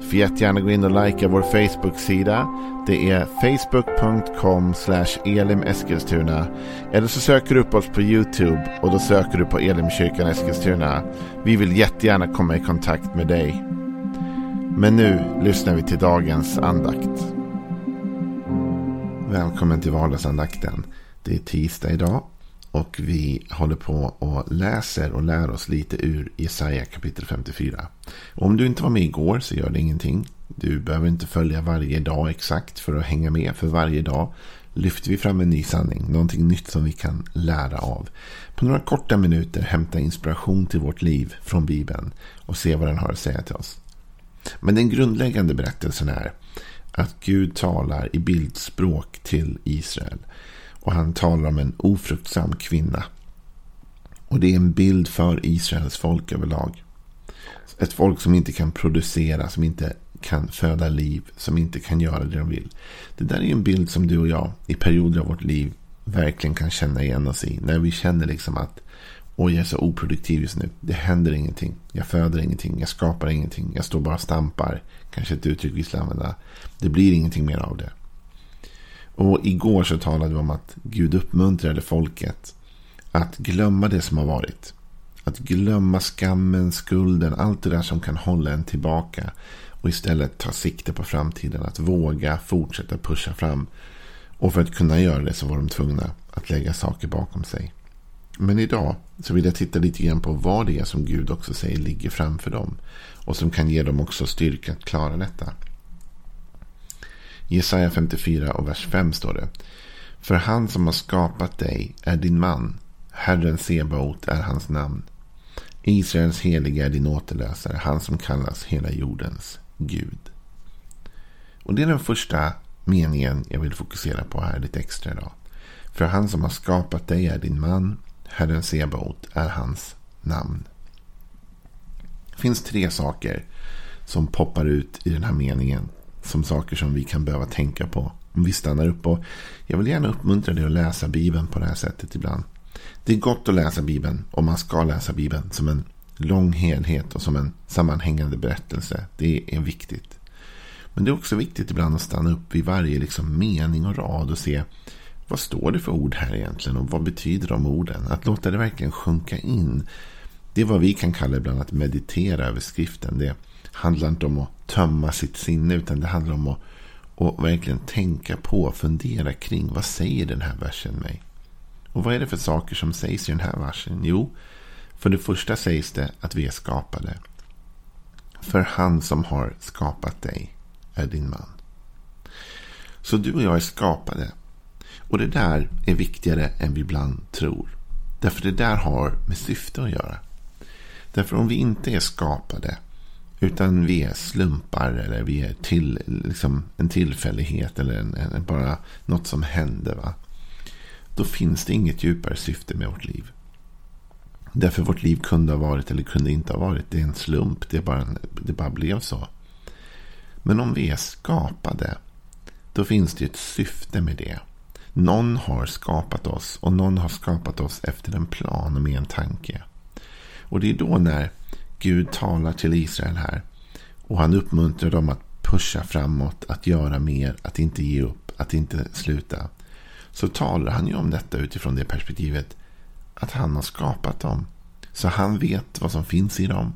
Du får jättegärna gå in och likea vår Facebook-sida. Det är facebook.com elimeskilstuna. Eller så söker du upp oss på YouTube och då söker du på Elimkyrkan Eskilstuna. Vi vill jättegärna komma i kontakt med dig. Men nu lyssnar vi till dagens andakt. Välkommen till vardagsandakten. Det är tisdag idag och vi håller på och läser och lär oss lite ur Jesaja kapitel 54. Om du inte var med igår så gör det ingenting. Du behöver inte följa varje dag exakt för att hänga med. För varje dag lyfter vi fram en ny sanning. Någonting nytt som vi kan lära av. På några korta minuter hämta inspiration till vårt liv från Bibeln. Och se vad den har att säga till oss. Men den grundläggande berättelsen är att Gud talar i bildspråk till Israel. Och han talar om en ofruktsam kvinna. Och det är en bild för Israels folk överlag. Ett folk som inte kan producera, som inte kan föda liv, som inte kan göra det de vill. Det där är en bild som du och jag i perioder av vårt liv verkligen kan känna igen oss i. När vi känner liksom att Oj, jag är så oproduktiv just nu. Det händer ingenting. Jag föder ingenting. Jag skapar ingenting. Jag står bara och stampar. Kanske ett uttryck vi ska använda. Det blir ingenting mer av det. Och igår så talade vi om att Gud uppmuntrade folket att glömma det som har varit. Att glömma skammen, skulden, allt det där som kan hålla en tillbaka. Och istället ta sikte på framtiden. Att våga fortsätta pusha fram. Och för att kunna göra det så var de tvungna att lägga saker bakom sig. Men idag så vill jag titta lite grann på vad det är som Gud också säger ligger framför dem. Och som kan ge dem också styrka att klara detta. Jesaja 54 och vers 5 står det. För han som har skapat dig är din man. Herren Sebaot är hans namn. Israels helige är din återlösare. Han som kallas hela jordens Gud. Och det är den första meningen jag vill fokusera på här lite extra idag. För han som har skapat dig är din man. Herren Sebaot är hans namn. Det finns tre saker som poppar ut i den här meningen som saker som vi kan behöva tänka på. Om vi stannar upp och jag vill gärna uppmuntra dig att läsa Bibeln på det här sättet ibland. Det är gott att läsa Bibeln och man ska läsa Bibeln som en lång helhet och som en sammanhängande berättelse. Det är viktigt. Men det är också viktigt ibland att stanna upp vid varje liksom mening och rad och se vad står det för ord här egentligen och vad betyder de orden? Att låta det verkligen sjunka in. Det är vad vi kan kalla ibland att meditera över skriften. Det handlar inte om att tömma sitt sinne utan det handlar om att, att verkligen tänka på, fundera kring vad säger den här versen mig? Och vad är det för saker som sägs i den här versen? Jo, för det första sägs det att vi är skapade. För han som har skapat dig är din man. Så du och jag är skapade. Och det där är viktigare än vi ibland tror. Därför det där har med syfte att göra. Därför om vi inte är skapade utan vi är slumpar eller vi är till, liksom en tillfällighet eller en, en, bara något som händer. Va? Då finns det inget djupare syfte med vårt liv. Därför vårt liv kunde ha varit eller kunde inte ha varit. Det är en slump. Det, är bara en, det bara blev så. Men om vi är skapade. Då finns det ett syfte med det. Någon har skapat oss. Och någon har skapat oss efter en plan och med en tanke. Och det är då när Gud talar till Israel här. Och han uppmuntrar dem att pusha framåt, att göra mer, att inte ge upp, att inte sluta. Så talar han ju om detta utifrån det perspektivet att han har skapat dem. Så han vet vad som finns i dem.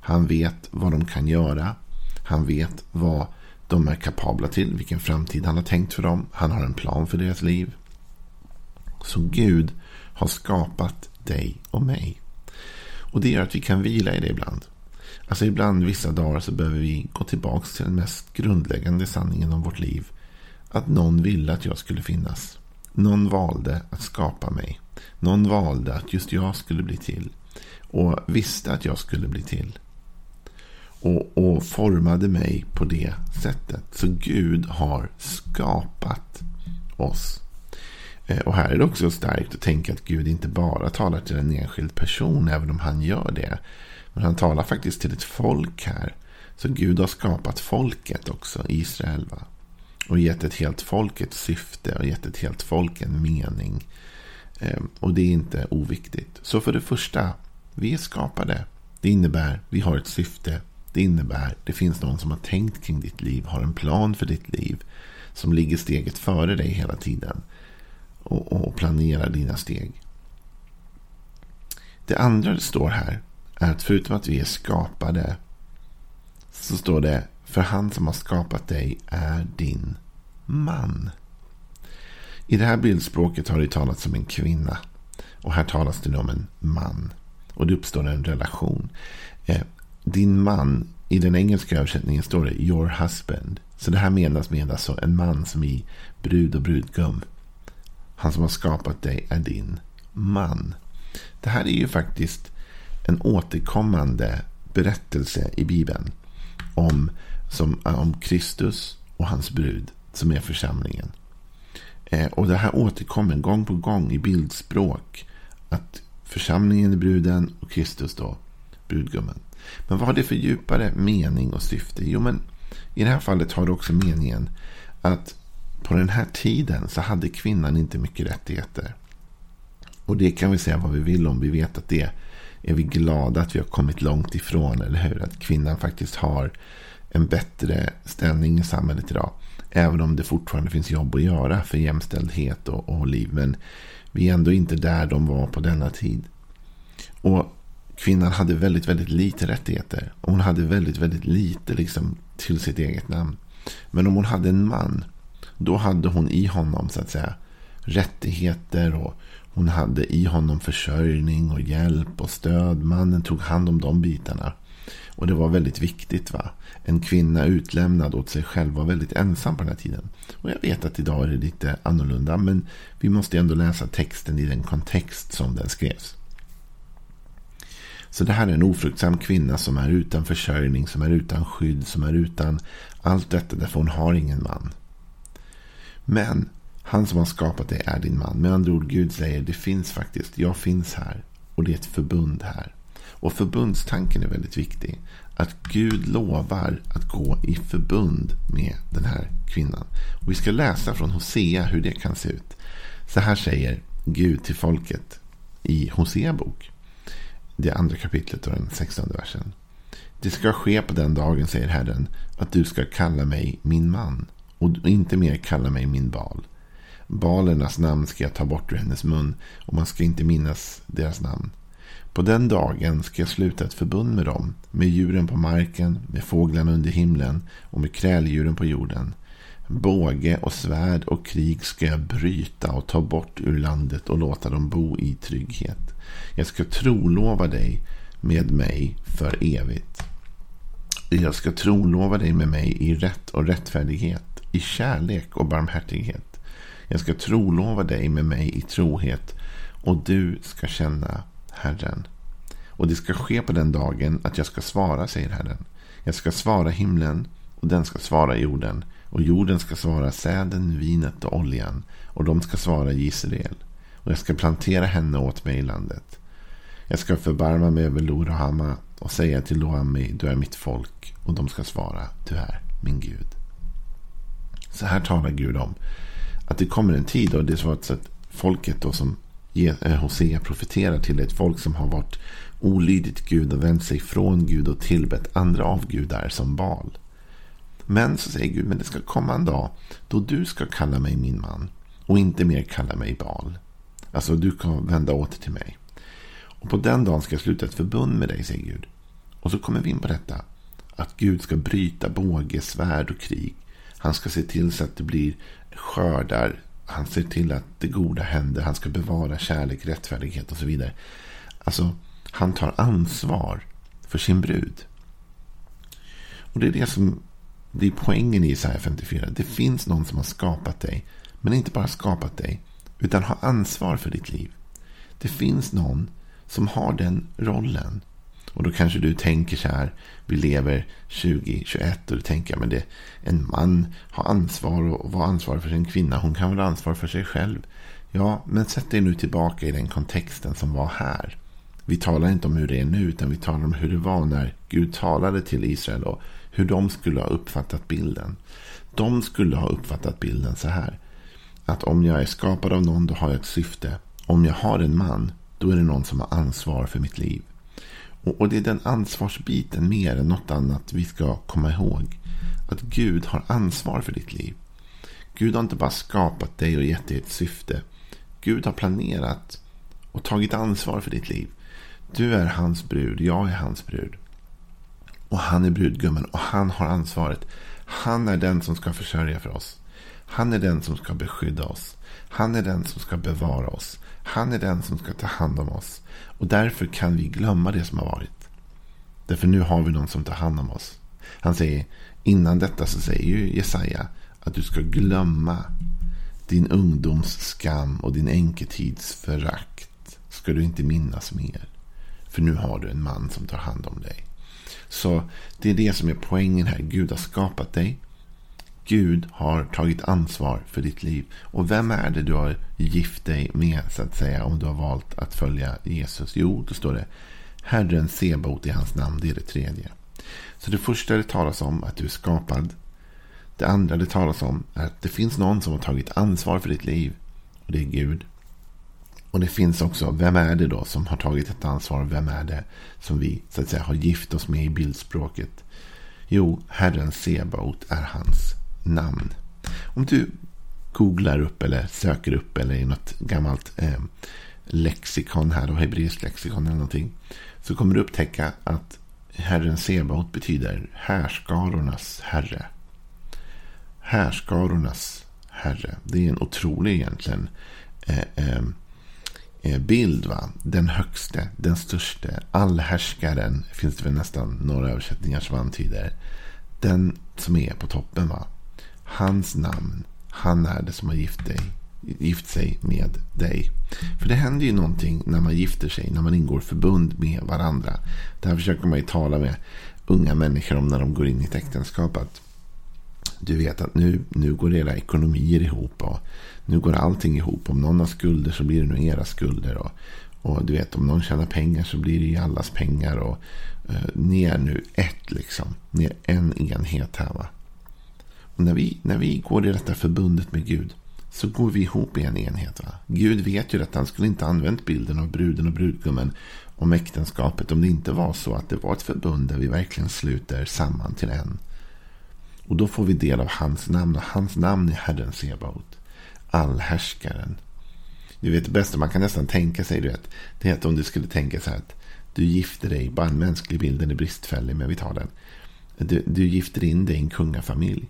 Han vet vad de kan göra. Han vet vad de är kapabla till, vilken framtid han har tänkt för dem. Han har en plan för deras liv. Så Gud har skapat dig och mig. Och det gör att vi kan vila i det ibland. Alltså ibland vissa dagar så behöver vi gå tillbaka till den mest grundläggande sanningen om vårt liv. Att någon ville att jag skulle finnas. Någon valde att skapa mig. Någon valde att just jag skulle bli till. Och visste att jag skulle bli till. Och, och formade mig på det sättet. Så Gud har skapat oss. Eh, och här är det också starkt att tänka att Gud inte bara talar till en enskild person, även om han gör det. Men han talar faktiskt till ett folk här. Så Gud har skapat folket också, Israel. Va? Och gett ett helt folk ett syfte och gett ett helt folk en mening. Ehm, och det är inte oviktigt. Så för det första, vi är skapade. Det innebär vi har ett syfte. Det innebär det finns någon som har tänkt kring ditt liv, har en plan för ditt liv. Som ligger steget före dig hela tiden. Och, och planerar dina steg. Det andra det står här är att förutom att vi är skapade så står det för han som har skapat dig är din man. I det här bildspråket har det talats om en kvinna. Och här talas det om en man. Och det uppstår en relation. Eh, din man, i den engelska översättningen står det your husband. Så det här menas med alltså en man som i brud och brudgum. Han som har skapat dig är din man. Det här är ju faktiskt en återkommande berättelse i Bibeln. Om, som, eh, om Kristus och hans brud som är församlingen. Eh, och det här återkommer gång på gång i bildspråk. Att församlingen är bruden och Kristus då brudgummen. Men vad har det för djupare mening och syfte? Jo, men i det här fallet har det också meningen att på den här tiden så hade kvinnan inte mycket rättigheter. Och det kan vi säga vad vi vill om. Vi vet att det är vi glada att vi har kommit långt ifrån. Eller hur? Att kvinnan faktiskt har en bättre ställning i samhället idag. Även om det fortfarande finns jobb att göra för jämställdhet och, och liv. Men vi är ändå inte där de var på denna tid. Och kvinnan hade väldigt, väldigt lite rättigheter. Och hon hade väldigt, väldigt lite liksom, till sitt eget namn. Men om hon hade en man. Då hade hon i honom så att säga rättigheter. Och hon hade i honom försörjning och hjälp och stöd. Mannen tog hand om de bitarna. Och det var väldigt viktigt. va. En kvinna utlämnad åt sig själv var väldigt ensam på den här tiden. Och jag vet att idag är det lite annorlunda. Men vi måste ändå läsa texten i den kontext som den skrevs. Så det här är en ofruktsam kvinna som är utan försörjning, som är utan skydd, som är utan allt detta därför hon har ingen man. Men han som har skapat dig är din man. Med andra ord, Gud säger det finns faktiskt, jag finns här. Och det är ett förbund här. Och förbundstanken är väldigt viktig. Att Gud lovar att gå i förbund med den här kvinnan. Och vi ska läsa från Hosea hur det kan se ut. Så här säger Gud till folket i Hosea bok. Det andra kapitlet och den sextonde versen. Det ska ske på den dagen, säger Herren, att du ska kalla mig min man och inte mer kalla mig min bal. Balernas namn ska jag ta bort ur hennes mun och man ska inte minnas deras namn. På den dagen ska jag sluta ett förbund med dem, med djuren på marken, med fåglarna under himlen och med kräldjuren på jorden. Båge och svärd och krig ska jag bryta och ta bort ur landet och låta dem bo i trygghet. Jag ska trolova dig med mig för evigt. Jag ska trolova dig med mig i rätt och rättfärdighet, i kärlek och barmhärtighet. Jag ska trolova dig med mig i trohet och du ska känna Herren. Och det ska ske på den dagen att jag ska svara, säger Herren. Jag ska svara himlen och den ska svara jorden. Och jorden ska svara säden, vinet och oljan. Och de ska svara Israel. Och jag ska plantera henne åt mig i landet. Jag ska förbarma mig över Lorahama och säga till Loami, du är mitt folk. Och de ska svara, du är min Gud. Så här talar Gud om att det kommer en tid och det är så att folket då som eh, Hosea profeterar till ett folk som har varit olydigt Gud och vänt sig från Gud och tillbett andra avgudar som Bal. Men så säger Gud, men det ska komma en dag då du ska kalla mig min man och inte mer kalla mig Bal. Alltså du kan vända åter till mig. Och på den dagen ska jag sluta ett förbund med dig, säger Gud. Och så kommer vi in på detta. Att Gud ska bryta båge, svärd och krig. Han ska se till så att det blir skördar han ser till att det goda händer. Han ska bevara kärlek, rättfärdighet och så vidare. Alltså, han tar ansvar för sin brud. Och det är det som det är poängen i Isaiah 54. Det finns någon som har skapat dig. Men inte bara skapat dig. Utan har ansvar för ditt liv. Det finns någon som har den rollen. Och då kanske du tänker så här. Vi lever 2021 och du tänker men det, en man har ansvar och var ansvarig för sin kvinna. Hon kan väl ha ansvar för sig själv. Ja, men sätt dig nu tillbaka i den kontexten som var här. Vi talar inte om hur det är nu, utan vi talar om hur det var när Gud talade till Israel och hur de skulle ha uppfattat bilden. De skulle ha uppfattat bilden så här. Att om jag är skapad av någon, då har jag ett syfte. Om jag har en man, då är det någon som har ansvar för mitt liv. Och, och det är den ansvarsbiten mer än något annat vi ska komma ihåg. Att Gud har ansvar för ditt liv. Gud har inte bara skapat dig och gett dig ett syfte. Gud har planerat och tagit ansvar för ditt liv. Du är hans brud, jag är hans brud. Och han är brudgummen och han har ansvaret. Han är den som ska försörja för oss. Han är den som ska beskydda oss. Han är den som ska bevara oss. Han är den som ska ta hand om oss. Och därför kan vi glömma det som har varit. Därför nu har vi någon som tar hand om oss. Han säger, innan detta så säger ju Jesaja att du ska glömma din ungdoms skam och din enketids förakt. Ska du inte minnas mer. För nu har du en man som tar hand om dig. Så det är det som är poängen här. Gud har skapat dig. Gud har tagit ansvar för ditt liv. Och vem är det du har gift dig med så att säga om du har valt att följa Jesus? Jo, då står det Herren Sebot i hans namn. Det är det tredje. Så det första det talas om att du är skapad. Det andra det talas om är att det finns någon som har tagit ansvar för ditt liv. Och det är Gud. Och det finns också, vem är det då som har tagit ett ansvar? Vem är det som vi så att säga har gift oss med i bildspråket? Jo, Herren Sebaot är hans namn. Om du googlar upp eller söker upp eller i något gammalt eh, lexikon här, och hebreiskt lexikon eller någonting. Så kommer du upptäcka att Herren Sebaot betyder härskarornas herre. Härskarornas herre. Det är en otrolig egentligen eh, eh, Eh, bild. Va? Den högste, den störste, allhärskaren. Finns det väl nästan några översättningar som antyder. Den som är på toppen. va? Hans namn. Han är det som har gift, dig, gift sig med dig. För det händer ju någonting när man gifter sig. När man ingår förbund med varandra. Det här försöker man ju tala med unga människor om när de går in i ett äktenskap. Att du vet att nu, nu går era ekonomier ihop. Och nu går allting ihop. Om någon har skulder så blir det nu era skulder. Och, och du vet, om någon tjänar pengar så blir det ju allas pengar. Och eh, ni är nu ett liksom. Ni är en enhet här va. När vi, när vi går i detta förbundet med Gud. Så går vi ihop i en enhet. Va? Gud vet ju att han skulle inte använt bilden av bruden och brudgummen om äktenskapet. Om det inte var så att det var ett förbund där vi verkligen sluter samman till en. Och då får vi del av hans namn. Och hans namn är Herren Sebaot allhärskaren. Du vet det bästa man kan nästan tänka sig. Du vet, det är att om du skulle tänka så här att du gifter dig. Bara en mänsklig bild. Den är bristfällig men vi tar den. Du, du gifter in dig i en kungafamilj.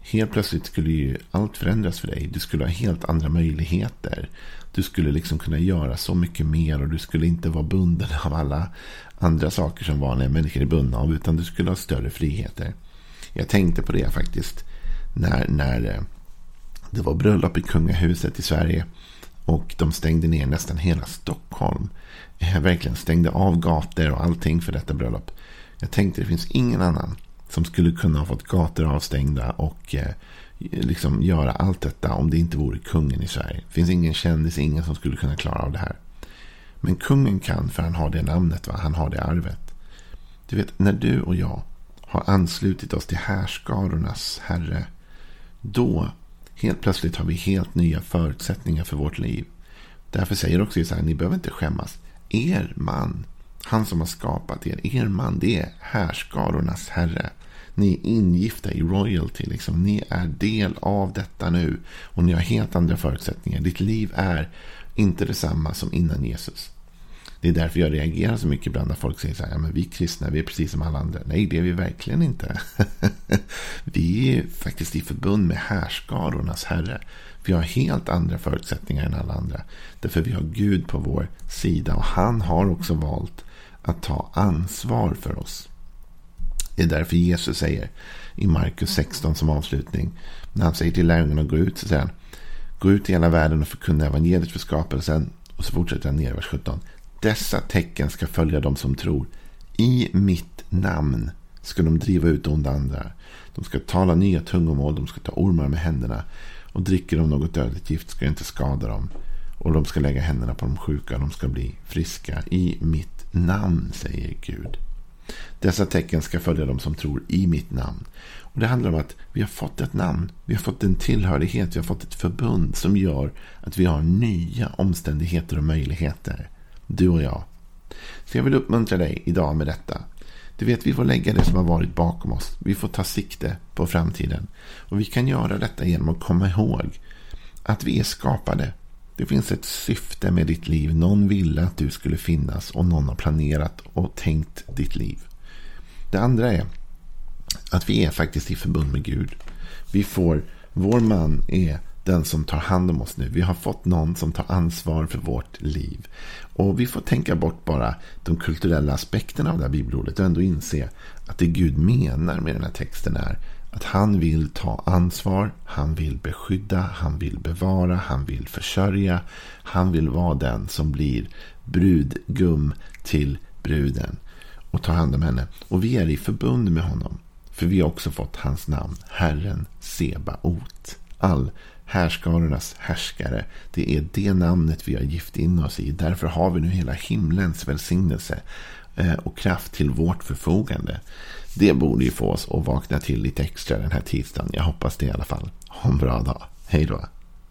Helt plötsligt skulle ju allt förändras för dig. Du skulle ha helt andra möjligheter. Du skulle liksom kunna göra så mycket mer. Och du skulle inte vara bunden av alla andra saker som vanliga människor är bundna av. Utan du skulle ha större friheter. Jag tänkte på det faktiskt. När, när eh, det var bröllop i kungahuset i Sverige. Och de stängde ner nästan hela Stockholm. Jag verkligen stängde av gator och allting för detta bröllop. Jag tänkte det finns ingen annan som skulle kunna ha fått gator avstängda och eh, liksom göra allt detta om det inte vore kungen i Sverige. Det finns ingen kändis, ingen som skulle kunna klara av det här. Men kungen kan för han har det namnet, va? han har det arvet. Du vet, när du och jag har anslutit oss till härskarornas herre. Då Helt plötsligt har vi helt nya förutsättningar för vårt liv. Därför säger också Jesaja, ni behöver inte skämmas. Er man, han som har skapat er, er man, det är härskarornas herre. Ni är ingifta i royalty, liksom. ni är del av detta nu. Och ni har helt andra förutsättningar. Ditt liv är inte detsamma som innan Jesus. Det är därför jag reagerar så mycket ibland när folk säger så här, ja, men vi kristna, vi är precis som alla andra. Nej, det är vi verkligen inte. vi är faktiskt i förbund med härskarornas herre. Vi har helt andra förutsättningar än alla andra. Därför vi har Gud på vår sida och han har också valt att ta ansvar för oss. Det är därför Jesus säger i Markus 16 som avslutning. När han säger till lärjungarna att gå ut så säger han. Gå ut i hela världen och förkunna evangeliet för skapelsen. Och så fortsätter han ner i vers 17. Dessa tecken ska följa dem som tror. I mitt namn ska de driva ut onda andar. De ska tala nya tungomål, de ska ta ormar med händerna. Och dricker de något dödligt gift ska det inte skada dem. Och de ska lägga händerna på de sjuka. De ska bli friska i mitt namn, säger Gud. Dessa tecken ska följa dem som tror i mitt namn. Och Det handlar om att vi har fått ett namn. Vi har fått en tillhörighet. Vi har fått ett förbund som gör att vi har nya omständigheter och möjligheter. Du och jag. Så jag vill uppmuntra dig idag med detta. Du vet, vi får lägga det som har varit bakom oss. Vi får ta sikte på framtiden. Och vi kan göra detta genom att komma ihåg att vi är skapade. Det finns ett syfte med ditt liv. Någon ville att du skulle finnas och någon har planerat och tänkt ditt liv. Det andra är att vi är faktiskt i förbund med Gud. Vi får, vår man är den som tar hand om oss nu. Vi har fått någon som tar ansvar för vårt liv. Och vi får tänka bort bara de kulturella aspekterna av det här bibelordet och ändå inse att det Gud menar med den här texten är att han vill ta ansvar, han vill beskydda, han vill bevara, han vill försörja. Han vill vara den som blir brudgum till bruden och tar hand om henne. Och vi är i förbund med honom. För vi har också fått hans namn, Herren Sebaot. All härskarornas härskare. Det är det namnet vi har gift in oss i. Därför har vi nu hela himlens välsignelse Eh, och kraft till vårt förfogande. Det borde ju få oss att vakna till lite extra den här tisdagen. Jag hoppas det i alla fall. Ha en bra dag. Hej då.